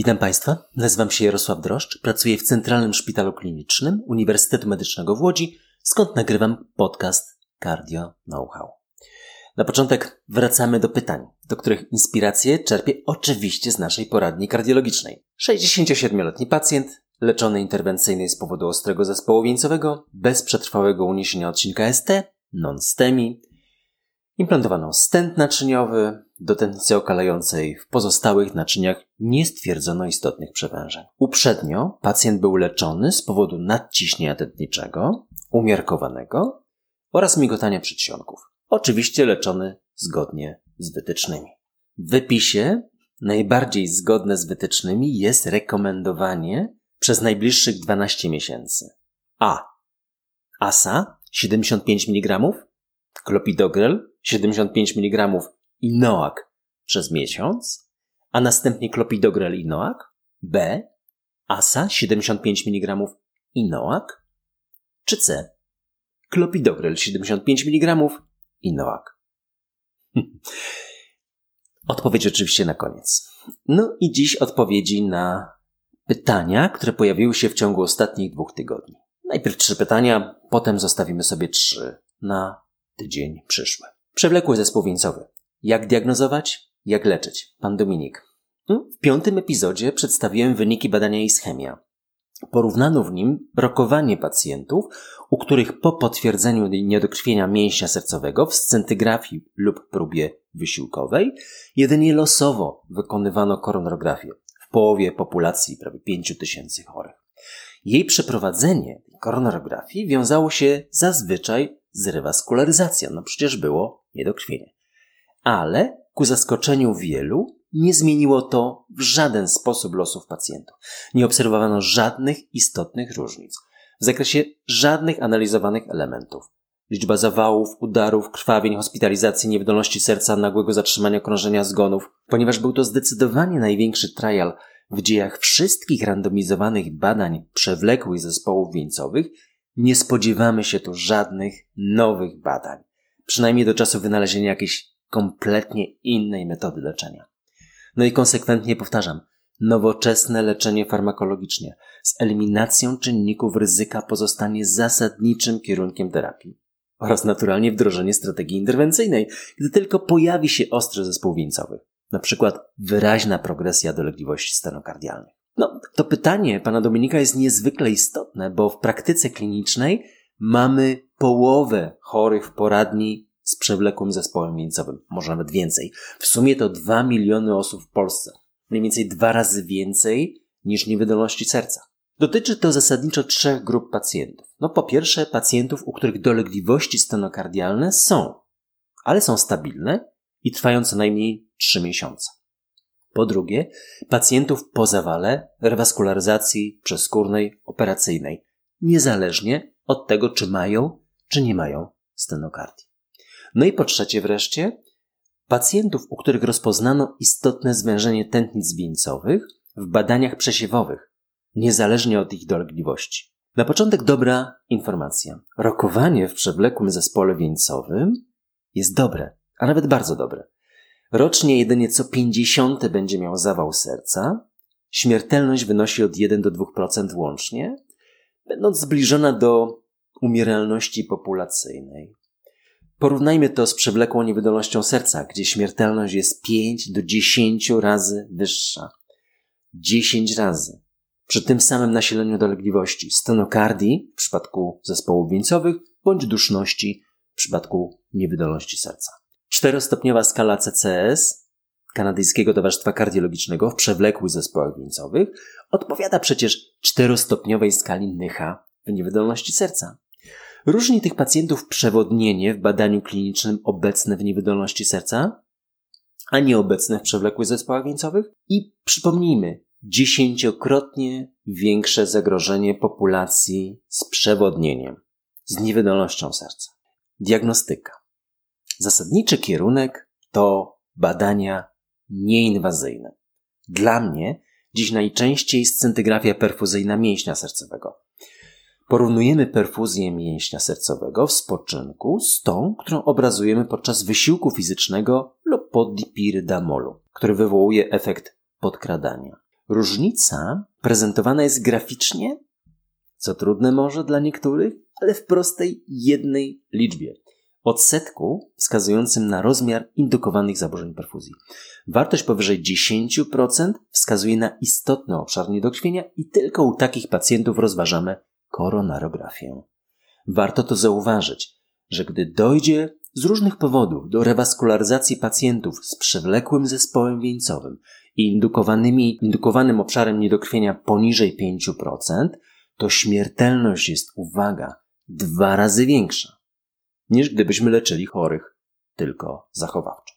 Witam Państwa, nazywam się Jarosław Droszcz, pracuję w Centralnym Szpitalu Klinicznym Uniwersytetu Medycznego w Łodzi, skąd nagrywam podcast Cardio Know-how. Na początek wracamy do pytań, do których inspirację czerpię oczywiście z naszej poradni kardiologicznej. 67-letni pacjent, leczony interwencyjnie z powodu ostrego zespołu wieńcowego, bez przetrwałego uniesienia odcinka ST, non-STEMI, Implantowano stent naczyniowy, do tętnicy okalającej w pozostałych naczyniach nie stwierdzono istotnych przewężeń. Uprzednio pacjent był leczony z powodu nadciśnienia tętniczego, umiarkowanego oraz migotania przedsionków. Oczywiście leczony zgodnie z wytycznymi. W wypisie najbardziej zgodne z wytycznymi jest rekomendowanie przez najbliższych 12 miesięcy. A. ASA 75 mg, klopidogrel 75 mg i NOAK przez miesiąc, a następnie klopidogrel i NOAK, B, ASA 75 mg i NOAK, czy C, klopidogrel 75 mg i NOAK. Odpowiedź oczywiście na koniec. No i dziś odpowiedzi na pytania, które pojawiły się w ciągu ostatnich dwóch tygodni. Najpierw trzy pytania, potem zostawimy sobie trzy na tydzień przyszły. Przewlekły zespół wieńcowy. Jak diagnozować? Jak leczyć? Pan Dominik. W piątym epizodzie przedstawiłem wyniki badania ischemia. Porównano w nim rokowanie pacjentów, u których po potwierdzeniu niedokrwienia mięśnia sercowego w scentygrafii lub próbie wysiłkowej jedynie losowo wykonywano koronografię w połowie populacji prawie 5 tysięcy chorych. Jej przeprowadzenie koronografii wiązało się zazwyczaj z rewaskularyzacją. No przecież było niedokrwienie. Ale ku zaskoczeniu wielu nie zmieniło to w żaden sposób losów pacjentów. Nie obserwowano żadnych istotnych różnic w zakresie żadnych analizowanych elementów. Liczba zawałów, udarów, krwawień, hospitalizacji, niewydolności serca, nagłego zatrzymania krążenia zgonów, ponieważ był to zdecydowanie największy trial w dziejach wszystkich randomizowanych badań przewlekłych zespołów wieńcowych, nie spodziewamy się tu żadnych nowych badań, przynajmniej do czasu wynalezienia jakiejś kompletnie innej metody leczenia. No i konsekwentnie powtarzam, nowoczesne leczenie farmakologicznie z eliminacją czynników ryzyka pozostanie zasadniczym kierunkiem terapii oraz naturalnie wdrożenie strategii interwencyjnej, gdy tylko pojawi się ostry zespół wieńcowy, przykład wyraźna progresja dolegliwości stenokardialnych. No, to pytanie pana Dominika jest niezwykle istotne, bo w praktyce klinicznej mamy połowę chorych w poradni z przewlekłym zespołem wieńcowym, może nawet więcej. W sumie to 2 miliony osób w Polsce. Mniej więcej dwa razy więcej niż niewydolności serca. Dotyczy to zasadniczo trzech grup pacjentów. No po pierwsze pacjentów, u których dolegliwości stenokardialne są, ale są stabilne i trwają co najmniej 3 miesiące. Po drugie, pacjentów po zawale rewaskularyzacji przeskórnej operacyjnej, niezależnie od tego, czy mają, czy nie mają stenokardii. No i po trzecie wreszcie, pacjentów, u których rozpoznano istotne zwężenie tętnic wieńcowych w badaniach przesiewowych, niezależnie od ich dolegliwości. Na początek dobra informacja. Rokowanie w przewlekłym zespole wieńcowym jest dobre, a nawet bardzo dobre. Rocznie jedynie co 50 będzie miał zawał serca. Śmiertelność wynosi od 1 do 2% łącznie, będąc zbliżona do umieralności populacyjnej. Porównajmy to z przewlekłą niewydolnością serca, gdzie śmiertelność jest 5 do 10 razy wyższa. 10 razy. Przy tym samym nasileniu dolegliwości stenokardii w przypadku zespołów wieńcowych bądź duszności w przypadku niewydolności serca. Czterostopniowa skala CCS Kanadyjskiego Towarzystwa Kardiologicznego w przewlekłych zespołach wieńcowych odpowiada przecież czterostopniowej skali Nycha w niewydolności serca. Różni tych pacjentów przewodnienie w badaniu klinicznym obecne w niewydolności serca, a nieobecne w przewlekłych zespołach wieńcowych i przypomnijmy, dziesięciokrotnie większe zagrożenie populacji z przewodnieniem, z niewydolnością serca. Diagnostyka. Zasadniczy kierunek to badania nieinwazyjne. Dla mnie dziś najczęściej scentygrafia perfuzyjna mięśnia sercowego. Porównujemy perfuzję mięśnia sercowego w spoczynku z tą, którą obrazujemy podczas wysiłku fizycznego lub pod dipirydamolu, który wywołuje efekt podkradania. Różnica prezentowana jest graficznie, co trudne może dla niektórych, ale w prostej jednej liczbie odsetku wskazującym na rozmiar indukowanych zaburzeń perfuzji. Wartość powyżej 10% wskazuje na istotny obszar niedokrwienia i tylko u takich pacjentów rozważamy koronarografię. Warto to zauważyć, że gdy dojdzie z różnych powodów do rewaskularyzacji pacjentów z przewlekłym zespołem wieńcowym i indukowanymi, indukowanym obszarem niedokrwienia poniżej 5%, to śmiertelność jest, uwaga, dwa razy większa niż gdybyśmy leczyli chorych tylko zachowawczo.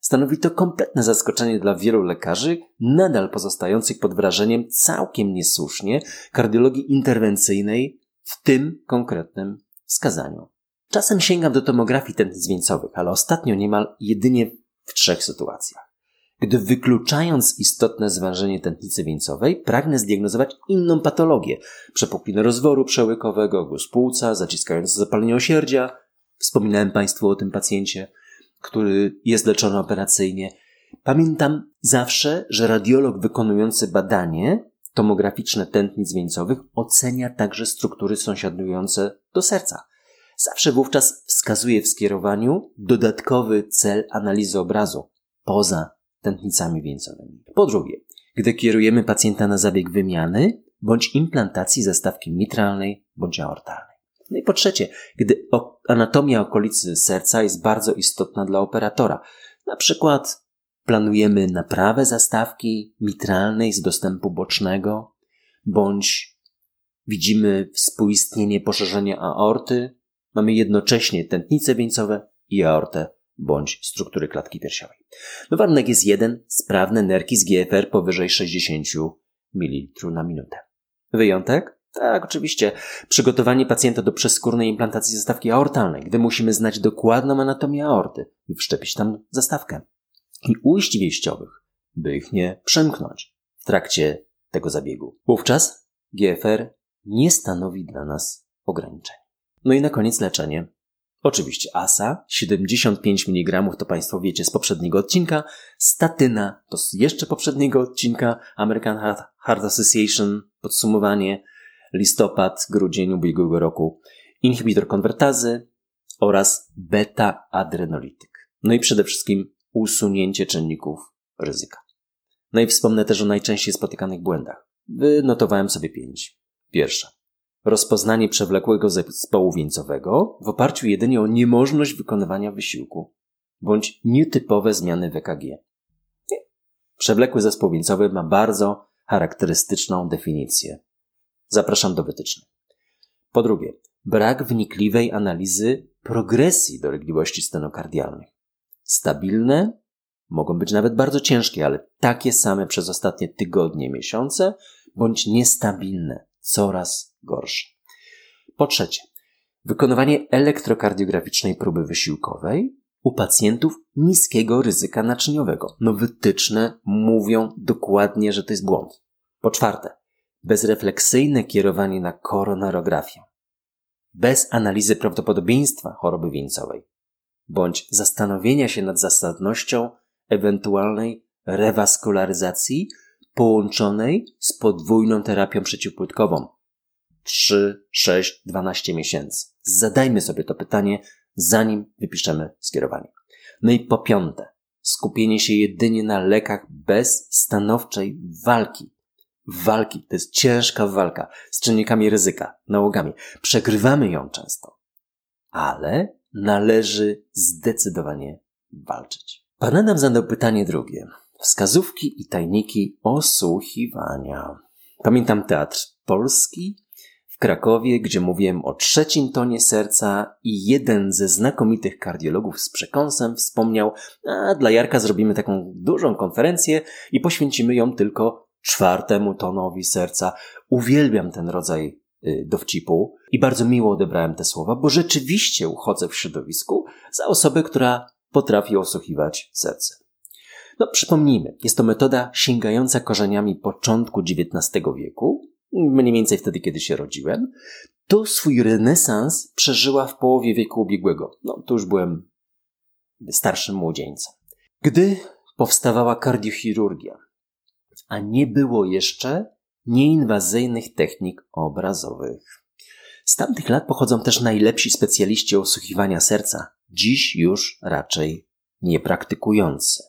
Stanowi to kompletne zaskoczenie dla wielu lekarzy, nadal pozostających pod wrażeniem całkiem niesłusznie kardiologii interwencyjnej w tym konkretnym wskazaniu. Czasem sięgam do tomografii tętnic wieńcowych, ale ostatnio niemal jedynie w trzech sytuacjach. Gdy wykluczając istotne zwężenie tętnicy wieńcowej, pragnę zdiagnozować inną patologię. Przepuklinę rozworu przełykowego, guz płuca, zaciskające zapalenie osierdzia, Wspominałem Państwu o tym pacjencie, który jest leczony operacyjnie. Pamiętam zawsze, że radiolog wykonujący badanie tomograficzne tętnic wieńcowych ocenia także struktury sąsiadujące do serca. Zawsze wówczas wskazuje w skierowaniu dodatkowy cel analizy obrazu poza tętnicami wieńcowymi. Po drugie, gdy kierujemy pacjenta na zabieg wymiany bądź implantacji zastawki mitralnej bądź aortalnej. No i po trzecie, gdy anatomia okolicy serca jest bardzo istotna dla operatora. Na przykład planujemy naprawę zastawki mitralnej z dostępu bocznego, bądź widzimy współistnienie poszerzenia aorty, mamy jednocześnie tętnice wieńcowe i aortę bądź struktury klatki piersiowej. No warunek jest jeden, sprawne nerki z GFR powyżej 60 ml na minutę. Wyjątek? Tak, oczywiście. Przygotowanie pacjenta do przeskórnej implantacji zastawki aortalnej, gdy musimy znać dokładną anatomię aorty i wszczepić tam zastawkę. I ujść wieściowych, by ich nie przemknąć w trakcie tego zabiegu. Wówczas GFR nie stanowi dla nas ograniczeń. No i na koniec leczenie. Oczywiście ASA, 75 mg to Państwo wiecie z poprzedniego odcinka, statyna to z jeszcze poprzedniego odcinka, American Heart Association, podsumowanie, listopad, grudzień ubiegłego roku, inhibitor konwertazy oraz beta-adrenolityk. No i przede wszystkim usunięcie czynników ryzyka. No i wspomnę też o najczęściej spotykanych błędach. Wynotowałem sobie pięć. Pierwsza. Rozpoznanie przewlekłego zespołu wieńcowego w oparciu jedynie o niemożność wykonywania wysiłku bądź nietypowe zmiany w EKG. Przewlekły zespół wieńcowy ma bardzo charakterystyczną definicję. Zapraszam do wytycznych. Po drugie, brak wnikliwej analizy progresji dolegliwości stenokardialnych. Stabilne, mogą być nawet bardzo ciężkie, ale takie same przez ostatnie tygodnie, miesiące, bądź niestabilne, coraz gorsze. Po trzecie, wykonywanie elektrokardiograficznej próby wysiłkowej u pacjentów niskiego ryzyka naczyniowego. No wytyczne mówią dokładnie, że to jest błąd. Po czwarte, bezrefleksyjne kierowanie na koronarografię, bez analizy prawdopodobieństwa choroby wieńcowej, bądź zastanowienia się nad zasadnością ewentualnej rewaskularyzacji połączonej z podwójną terapią przeciwpłytkową. 3, 6, 12 miesięcy. Zadajmy sobie to pytanie, zanim wypiszemy skierowanie. No i po piąte, skupienie się jedynie na lekach bez stanowczej walki walki. To jest ciężka walka z czynnikami ryzyka, nałogami. Przegrywamy ją często, ale należy zdecydowanie walczyć. Pan Adam zadał pytanie drugie. Wskazówki i tajniki osłuchiwania. Pamiętam teatr polski w Krakowie, gdzie mówiłem o trzecim tonie serca i jeden ze znakomitych kardiologów z przekąsem wspomniał, a dla Jarka zrobimy taką dużą konferencję i poświęcimy ją tylko czwartemu tonowi serca. Uwielbiam ten rodzaj y, dowcipu i bardzo miło odebrałem te słowa, bo rzeczywiście uchodzę w środowisku za osobę, która potrafi osłuchiwać serce. No, przypomnijmy, jest to metoda sięgająca korzeniami początku XIX wieku, mniej więcej wtedy, kiedy się rodziłem. To swój renesans przeżyła w połowie wieku ubiegłego. No, to już byłem starszym młodzieńcem. Gdy powstawała kardiochirurgia, a nie było jeszcze nieinwazyjnych technik obrazowych. Z tamtych lat pochodzą też najlepsi specjaliści osłuchiwania serca, dziś już raczej niepraktykujący.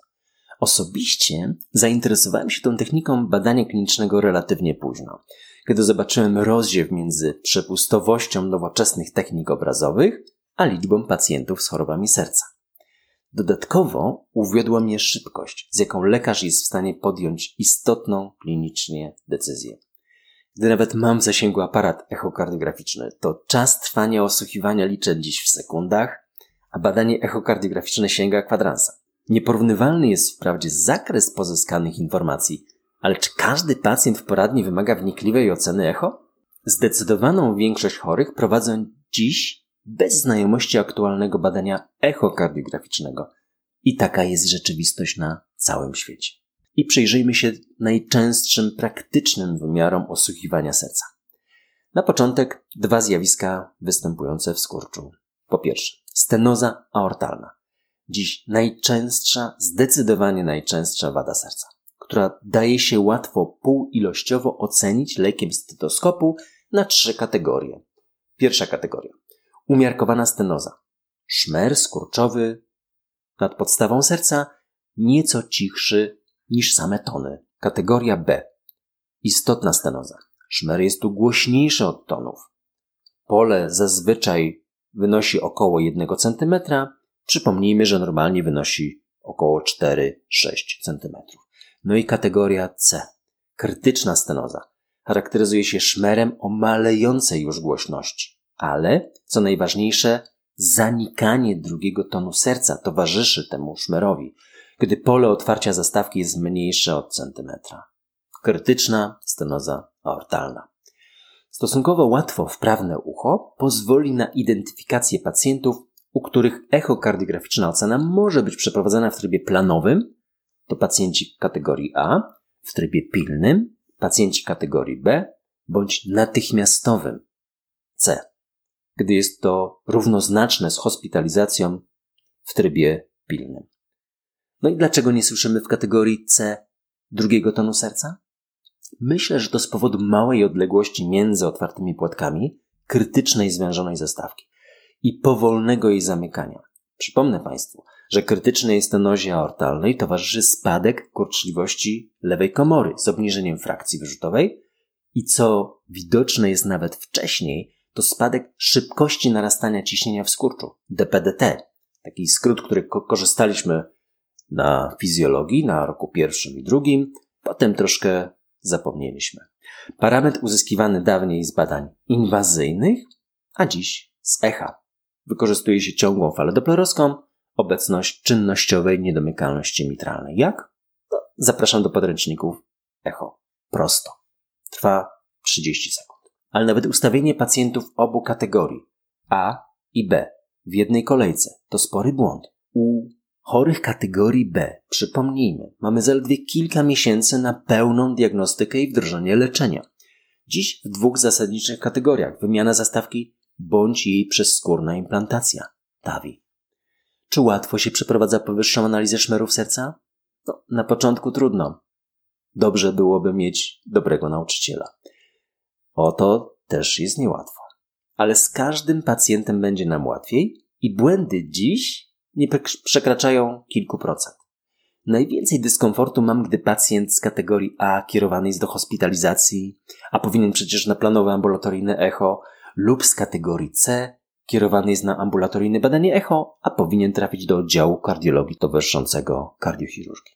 Osobiście zainteresowałem się tą techniką badania klinicznego relatywnie późno, kiedy zobaczyłem rozziew między przepustowością nowoczesnych technik obrazowych a liczbą pacjentów z chorobami serca. Dodatkowo uwiodła mnie szybkość, z jaką lekarz jest w stanie podjąć istotną klinicznie decyzję. Gdy nawet mam w zasięgu aparat echokardiograficzny, to czas trwania osłuchiwania liczę dziś w sekundach, a badanie echokardiograficzne sięga kwadransa. Nieporównywalny jest wprawdzie zakres pozyskanych informacji, ale czy każdy pacjent w poradni wymaga wnikliwej oceny echo? Zdecydowaną większość chorych prowadzą dziś bez znajomości aktualnego badania echokardiograficznego. I taka jest rzeczywistość na całym świecie. I przyjrzyjmy się najczęstszym praktycznym wymiarom osłuchiwania serca. Na początek dwa zjawiska występujące w skurczu. Po pierwsze, stenoza aortalna. Dziś najczęstsza, zdecydowanie najczęstsza wada serca, która daje się łatwo półilościowo ocenić lekiem stetoskopu na trzy kategorie. Pierwsza kategoria. Umiarkowana stenoza. Szmer skurczowy nad podstawą serca nieco cichszy niż same tony. Kategoria B. Istotna stenoza. Szmer jest tu głośniejszy od tonów. Pole zazwyczaj wynosi około 1 cm. Przypomnijmy, że normalnie wynosi około 4-6 cm. No i kategoria C. Krytyczna stenoza. Charakteryzuje się szmerem o malejącej już głośności. Ale, co najważniejsze, zanikanie drugiego tonu serca towarzyszy temu szmerowi, gdy pole otwarcia zastawki jest mniejsze od centymetra. Krytyczna stenoza aortalna. Stosunkowo łatwo wprawne ucho pozwoli na identyfikację pacjentów, u których echokardiograficzna ocena może być przeprowadzana w trybie planowym, to pacjenci kategorii A, w trybie pilnym, pacjenci kategorii B bądź natychmiastowym C, gdy jest to równoznaczne z hospitalizacją w trybie pilnym. No i dlaczego nie słyszymy w kategorii C drugiego tonu serca? Myślę, że to z powodu małej odległości między otwartymi płatkami, krytycznej zwężonej zastawki i powolnego jej zamykania. Przypomnę Państwu, że krytycznej stenozie aortalnej towarzyszy spadek kurczliwości lewej komory z obniżeniem frakcji wyrzutowej i co widoczne jest nawet wcześniej, to spadek szybkości narastania ciśnienia w skurczu, DPDT. Taki skrót, który ko- korzystaliśmy na fizjologii na roku pierwszym i drugim, potem troszkę zapomnieliśmy. Parametr uzyskiwany dawniej z badań inwazyjnych, a dziś z echa. Wykorzystuje się ciągłą falę doplerowską, obecność czynnościowej niedomykalności mitralnej. Jak? No, zapraszam do podręczników echo. Prosto. Trwa 30 sekund. Ale nawet ustawienie pacjentów obu kategorii A i B w jednej kolejce to spory błąd. U chorych kategorii B, przypomnijmy, mamy zaledwie kilka miesięcy na pełną diagnostykę i wdrożenie leczenia. Dziś w dwóch zasadniczych kategoriach wymiana zastawki bądź jej przezskórna implantacja TAVI. Czy łatwo się przeprowadza powyższą analizę szmerów serca? No, na początku trudno. Dobrze byłoby mieć dobrego nauczyciela. Oto też jest niełatwo. Ale z każdym pacjentem będzie nam łatwiej i błędy dziś nie przekraczają kilku procent. Najwięcej dyskomfortu mam, gdy pacjent z kategorii A kierowany jest do hospitalizacji, a powinien przecież na planowe ambulatoryjne echo, lub z kategorii C kierowany jest na ambulatoryjne badanie echo, a powinien trafić do oddziału kardiologii towarzyszącego kardiochirurgii.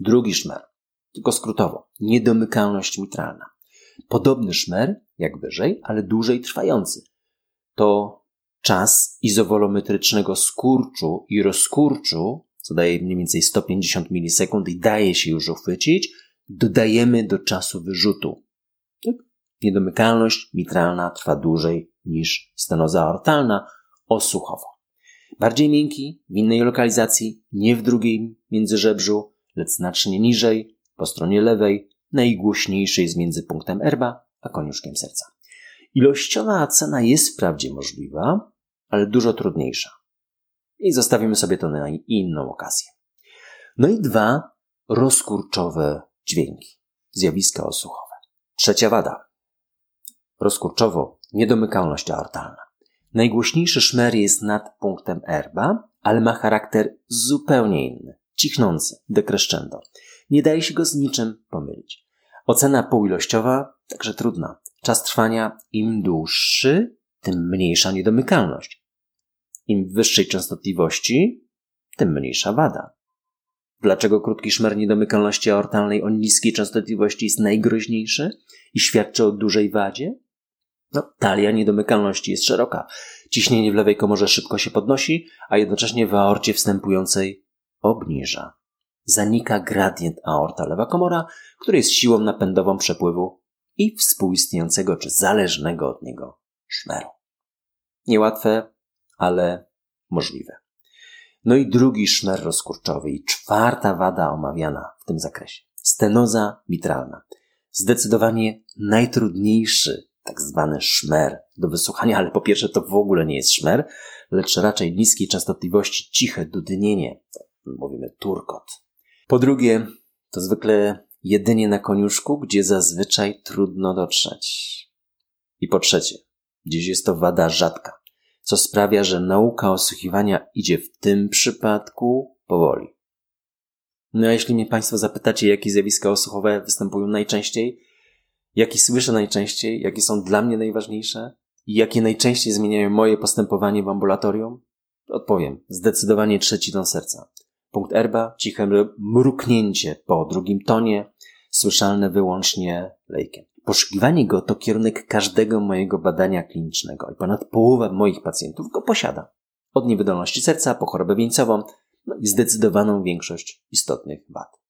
Drugi szmer, tylko skrótowo, niedomykalność mitralna. Podobny szmer, jak wyżej, ale dłużej trwający. To czas izowolometrycznego skurczu i rozkurczu, co daje mniej więcej 150 milisekund i daje się już uchwycić, dodajemy do czasu wyrzutu. Tak? Niedomykalność mitralna trwa dłużej niż stenoza aortalna osłuchowo. Bardziej miękki, w innej lokalizacji, nie w drugim międzyżebrzu, lecz znacznie niżej, po stronie lewej, najgłośniejszej jest między punktem erba a koniuszkiem serca. Ilościowa cena jest wprawdzie możliwa, ale dużo trudniejsza. I zostawimy sobie to na inną okazję. No i dwa rozkurczowe dźwięki, zjawiska osłuchowe. Trzecia wada. Rozkurczowo niedomykalność aortalna. Najgłośniejszy szmer jest nad punktem erba, ale ma charakter zupełnie inny, cichnący, decrescendo. Nie daje się go z niczym pomylić. Ocena półilościowa także trudna. Czas trwania im dłuższy, tym mniejsza niedomykalność. Im wyższej częstotliwości, tym mniejsza wada. Dlaczego krótki szmer niedomykalności aortalnej o niskiej częstotliwości jest najgroźniejszy i świadczy o dużej wadzie? No, talia niedomykalności jest szeroka. Ciśnienie w lewej komorze szybko się podnosi, a jednocześnie w aorcie wstępującej obniża. Zanika gradient aorta lewa komora, który jest siłą napędową przepływu i współistniejącego czy zależnego od niego szmeru. Niełatwe, ale możliwe. No i drugi szmer rozkurczowy i czwarta wada omawiana w tym zakresie. Stenoza mitralna. Zdecydowanie najtrudniejszy tak zwany szmer do wysłuchania, ale po pierwsze to w ogóle nie jest szmer, lecz raczej niskiej częstotliwości ciche dudnienie, mówimy turkot. Po drugie, to zwykle jedynie na koniuszku, gdzie zazwyczaj trudno dotrzeć. I po trzecie, gdzieś jest to wada rzadka, co sprawia, że nauka osłuchiwania idzie w tym przypadku powoli. No a jeśli mnie Państwo zapytacie, jakie zjawiska osłuchowe występują najczęściej, jakie słyszę najczęściej, jakie są dla mnie najważniejsze i jakie najczęściej zmieniają moje postępowanie w ambulatorium, odpowiem zdecydowanie trzeci ton serca. Punkt erba, ciche mruknięcie po drugim tonie, słyszalne wyłącznie lejkiem. Poszukiwanie go to kierunek każdego mojego badania klinicznego i ponad połowa moich pacjentów go posiada. Od niewydolności serca po chorobę wieńcową no i zdecydowaną większość istotnych wad.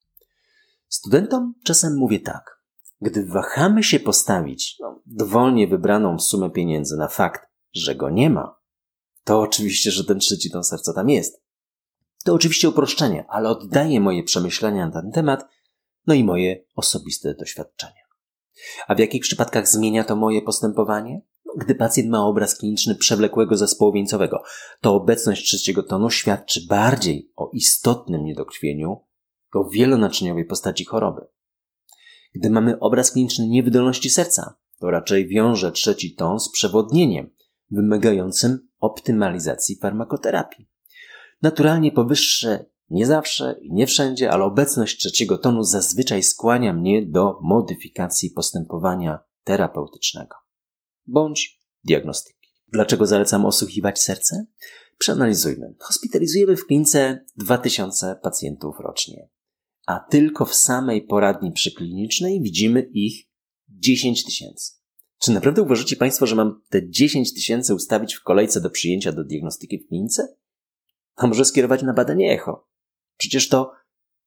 Studentom czasem mówię tak. Gdy wahamy się postawić no, dowolnie wybraną sumę pieniędzy na fakt, że go nie ma, to oczywiście, że ten trzeci ton serca tam jest. To oczywiście uproszczenie, ale oddaję moje przemyślenia na ten temat, no i moje osobiste doświadczenia. A w jakich przypadkach zmienia to moje postępowanie? No, gdy pacjent ma obraz kliniczny przewlekłego zespołu wieńcowego, to obecność trzeciego tonu świadczy bardziej o istotnym niedokrwieniu, o wielonaczyniowej postaci choroby. Gdy mamy obraz kliniczny niewydolności serca, to raczej wiąże trzeci ton z przewodnieniem, wymagającym optymalizacji farmakoterapii. Naturalnie powyższe nie zawsze i nie wszędzie, ale obecność trzeciego tonu zazwyczaj skłania mnie do modyfikacji postępowania terapeutycznego bądź diagnostyki. Dlaczego zalecam osłuchiwać serce? Przeanalizujmy. Hospitalizujemy w klinice 2000 pacjentów rocznie, a tylko w samej poradni przyklinicznej widzimy ich 10 tysięcy. Czy naprawdę uważacie Państwo, że mam te 10 tysięcy ustawić w kolejce do przyjęcia do diagnostyki w klinice? A może skierować na badanie echo? Przecież to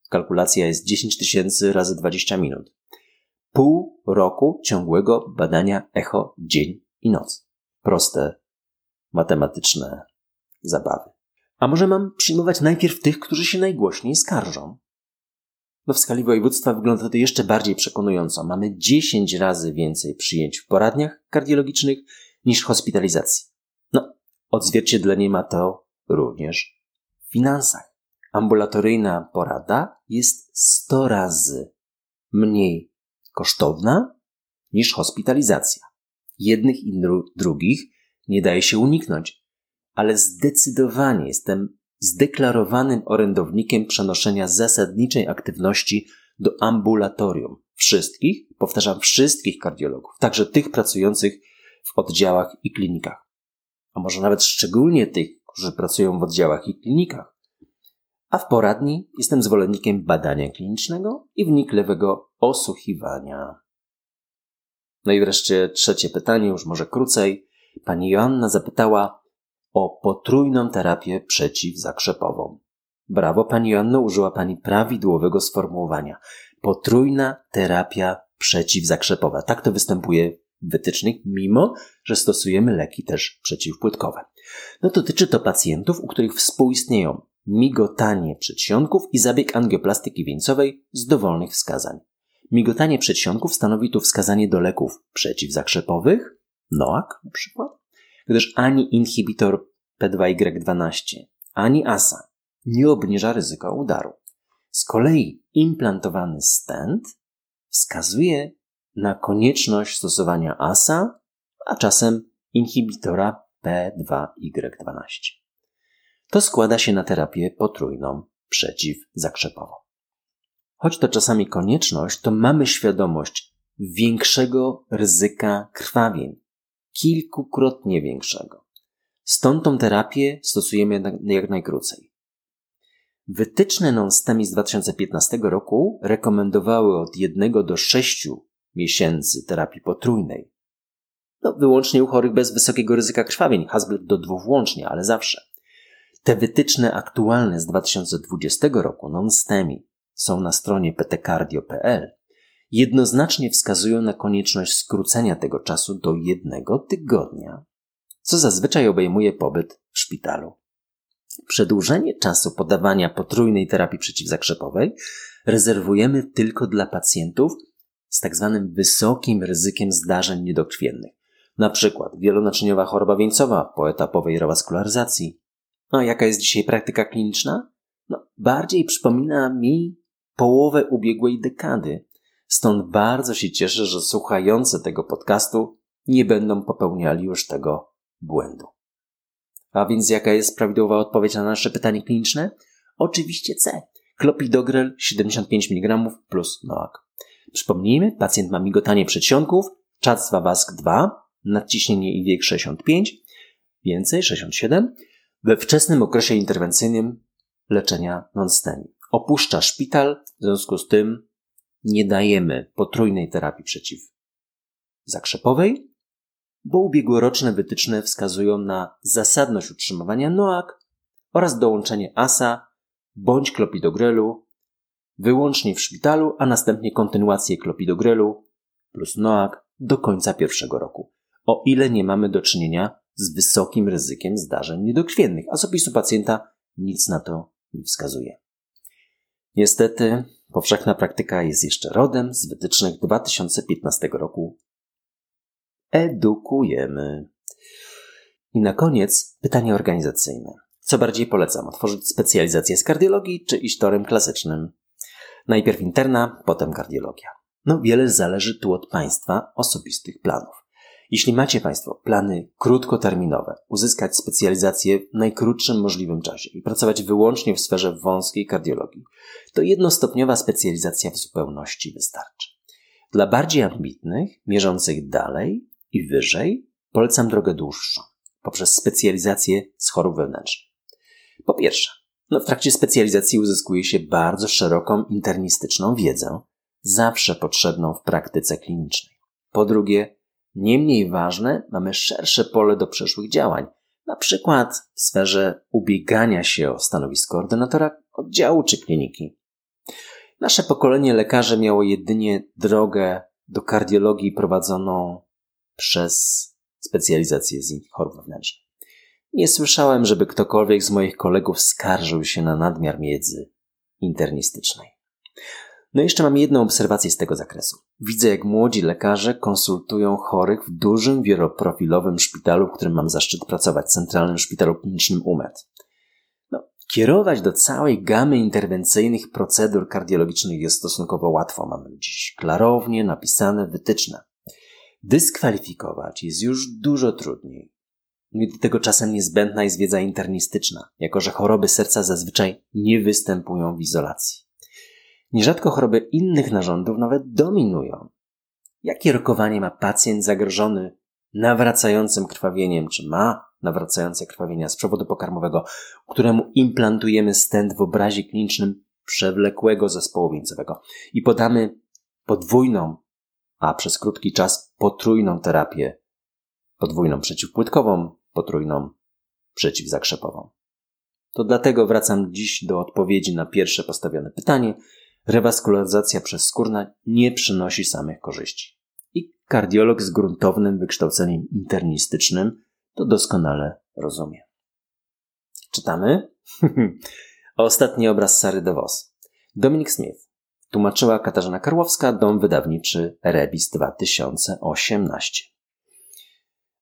kalkulacja jest 10 tysięcy razy 20 minut. Pół roku ciągłego badania echo dzień i noc. Proste, matematyczne zabawy. A może mam przyjmować najpierw tych, którzy się najgłośniej skarżą? No w skali województwa wygląda to jeszcze bardziej przekonująco. Mamy 10 razy więcej przyjęć w poradniach kardiologicznych niż hospitalizacji. No, odzwierciedlenie ma to również finansach ambulatoryjna porada jest 100 razy mniej kosztowna niż hospitalizacja. Jednych i drugich nie daje się uniknąć, ale zdecydowanie jestem zdeklarowanym orędownikiem przenoszenia zasadniczej aktywności do ambulatorium. Wszystkich, powtarzam, wszystkich kardiologów, także tych pracujących w oddziałach i klinikach. A może nawet szczególnie tych, którzy pracują w oddziałach i klinikach a w poradni jestem zwolennikiem badania klinicznego i wnikliwego osłuchiwania. No i wreszcie trzecie pytanie, już może krócej. Pani Joanna zapytała o potrójną terapię przeciwzakrzepową. Brawo, pani Joanno, użyła pani prawidłowego sformułowania. Potrójna terapia przeciwzakrzepowa. Tak to występuje w wytycznych, mimo że stosujemy leki też przeciwpłytkowe. No dotyczy to pacjentów, u których współistnieją migotanie przedsionków i zabieg angioplastyki wieńcowej z dowolnych wskazań. Migotanie przedsionków stanowi tu wskazanie do leków przeciwzakrzepowych, NOAC na przykład, gdyż ani inhibitor P2Y12, ani ASA nie obniża ryzyka udaru. Z kolei implantowany stent wskazuje na konieczność stosowania ASA, a czasem inhibitora P2Y12. To składa się na terapię potrójną przeciwzakrzepową. Choć to czasami konieczność, to mamy świadomość większego ryzyka krwawień, kilkukrotnie większego. Stąd tą terapię stosujemy jak najkrócej. Wytyczne non-STEMI z 2015 roku rekomendowały od 1 do 6 miesięcy terapii potrójnej. No, wyłącznie u chorych bez wysokiego ryzyka krwawień, Hasblet do dwóch włącznie, ale zawsze. Te wytyczne aktualne z 2020 roku non-STEMI są na stronie ptcardio.pl jednoznacznie wskazują na konieczność skrócenia tego czasu do jednego tygodnia, co zazwyczaj obejmuje pobyt w szpitalu. Przedłużenie czasu podawania potrójnej terapii przeciwzakrzepowej rezerwujemy tylko dla pacjentów z tak zwanym wysokim ryzykiem zdarzeń niedokrwiennych, na przykład wielonaczyniowa choroba wieńcowa po etapowej rewaskularyzacji. No, jaka jest dzisiaj praktyka kliniczna? No, bardziej przypomina mi połowę ubiegłej dekady. Stąd bardzo się cieszę, że słuchający tego podcastu nie będą popełniali już tego błędu. A więc jaka jest prawidłowa odpowiedź na nasze pytanie kliniczne? Oczywiście C. Klopidogrel 75 mg plus NOAC. Przypomnijmy, pacjent ma migotanie przedsionków, czadztwa WASK 2, nadciśnienie i wiek 65, więcej 67, we wczesnym okresie interwencyjnym leczenia non-STEMI. Opuszcza szpital, w związku z tym nie dajemy potrójnej terapii przeciwzakrzepowej, bo ubiegłoroczne wytyczne wskazują na zasadność utrzymywania NOAC oraz dołączenie ASA bądź klopidogrelu wyłącznie w szpitalu, a następnie kontynuację klopidogrelu plus NOAC do końca pierwszego roku, o ile nie mamy do czynienia z wysokim ryzykiem zdarzeń niedokrwiennych, a z opisu pacjenta nic na to nie wskazuje. Niestety, powszechna praktyka jest jeszcze rodem z wytycznych 2015 roku. Edukujemy. I na koniec pytanie organizacyjne. Co bardziej polecam? Otworzyć specjalizację z kardiologii czy iść torem klasycznym? Najpierw interna, potem kardiologia. No, wiele zależy tu od Państwa osobistych planów. Jeśli macie Państwo plany krótkoterminowe, uzyskać specjalizację w najkrótszym możliwym czasie i pracować wyłącznie w sferze wąskiej kardiologii, to jednostopniowa specjalizacja w zupełności wystarczy. Dla bardziej ambitnych, mierzących dalej i wyżej, polecam drogę dłuższą, poprzez specjalizację z chorób wewnętrznych. Po pierwsze, no w trakcie specjalizacji uzyskuje się bardzo szeroką internistyczną wiedzę, zawsze potrzebną w praktyce klinicznej. Po drugie, nie mniej ważne, mamy szersze pole do przyszłych działań, na przykład w sferze ubiegania się o stanowisko ordynatora oddziału czy kliniki. Nasze pokolenie lekarzy miało jedynie drogę do kardiologii prowadzoną przez specjalizację z chorób wewnętrznych. Nie słyszałem, żeby ktokolwiek z moich kolegów skarżył się na nadmiar wiedzy internistycznej. No jeszcze mam jedną obserwację z tego zakresu. Widzę, jak młodzi lekarze konsultują chorych w dużym, wieloprofilowym szpitalu, w którym mam zaszczyt pracować, Centralnym Szpitalu Klinicznym UMED. No, kierować do całej gamy interwencyjnych procedur kardiologicznych jest stosunkowo łatwo. Mamy dziś klarownie napisane wytyczne. Dyskwalifikować jest już dużo trudniej. I do tego czasem niezbędna jest wiedza internistyczna, jako że choroby serca zazwyczaj nie występują w izolacji. Nierzadko choroby innych narządów nawet dominują. Jakie rokowanie ma pacjent zagrożony nawracającym krwawieniem, czy ma nawracające krwawienia z przewodu pokarmowego, któremu implantujemy stent w obrazie klinicznym przewlekłego zespołu wieńcowego i podamy podwójną, a przez krótki czas potrójną terapię, podwójną przeciwpłytkową, potrójną przeciwzakrzepową. To dlatego wracam dziś do odpowiedzi na pierwsze postawione pytanie – rewaskularyzacja przez skórna nie przynosi samych korzyści. I kardiolog z gruntownym wykształceniem internistycznym to doskonale rozumie. Czytamy? Ostatni obraz Sary DeVos. Dominik Smith. Tłumaczyła Katarzyna Karłowska, dom wydawniczy Rebis 2018.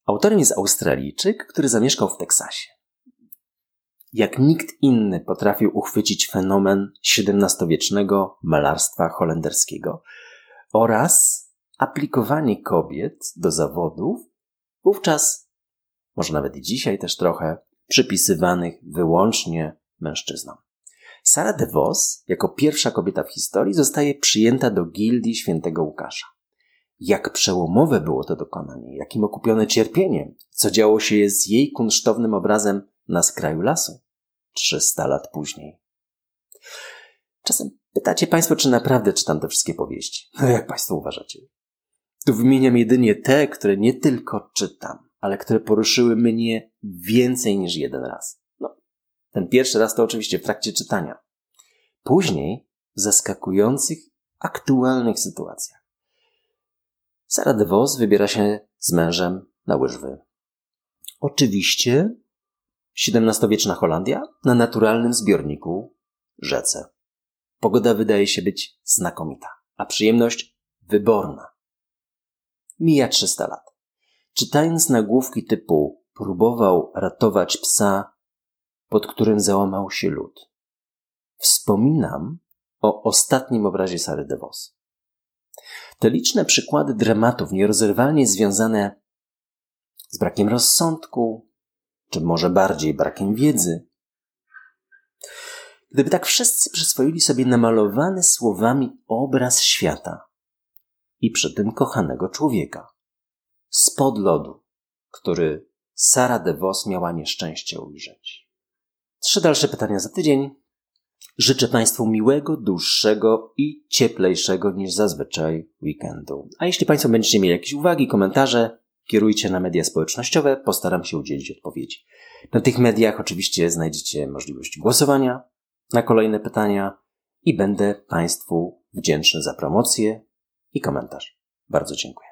Autorem jest Australijczyk, który zamieszkał w Teksasie. Jak nikt inny potrafił uchwycić fenomen XVII-wiecznego malarstwa holenderskiego oraz aplikowanie kobiet do zawodów, wówczas, może nawet i dzisiaj też trochę, przypisywanych wyłącznie mężczyznom. Sara de Vos, jako pierwsza kobieta w historii, zostaje przyjęta do gildii świętego Łukasza. Jak przełomowe było to dokonanie, jakim okupione cierpieniem, co działo się z jej kunsztownym obrazem na skraju lasu 300 lat później. Czasem pytacie Państwo, czy naprawdę czytam te wszystkie powieści. No jak Państwo uważacie? Tu wymieniam jedynie te, które nie tylko czytam, ale które poruszyły mnie więcej niż jeden raz. No, ten pierwszy raz to oczywiście w trakcie czytania. Później w zaskakujących, aktualnych sytuacjach. Sara de Vos wybiera się z mężem na łyżwy. Oczywiście XVII-wieczna Holandia na naturalnym zbiorniku rzece. Pogoda wydaje się być znakomita, a przyjemność wyborna. Mija 300 lat. Czytając nagłówki typu próbował ratować psa, pod którym załamał się lód. Wspominam o ostatnim obrazie Sary de Vos. Te liczne przykłady dramatów nierozerwalnie związane z brakiem rozsądku, czy może bardziej brakiem wiedzy. Gdyby tak wszyscy przyswoili sobie namalowany słowami obraz świata i przy tym kochanego człowieka, spod lodu, który Sara de Vos miała nieszczęście ujrzeć. Trzy dalsze pytania za tydzień. Życzę Państwu miłego, dłuższego i cieplejszego niż zazwyczaj weekendu. A jeśli Państwo będziecie mieli jakieś uwagi, komentarze, kierujcie na media społecznościowe, postaram się udzielić odpowiedzi. Na tych mediach oczywiście znajdziecie możliwość głosowania na kolejne pytania i będę Państwu wdzięczny za promocję i komentarz. Bardzo dziękuję.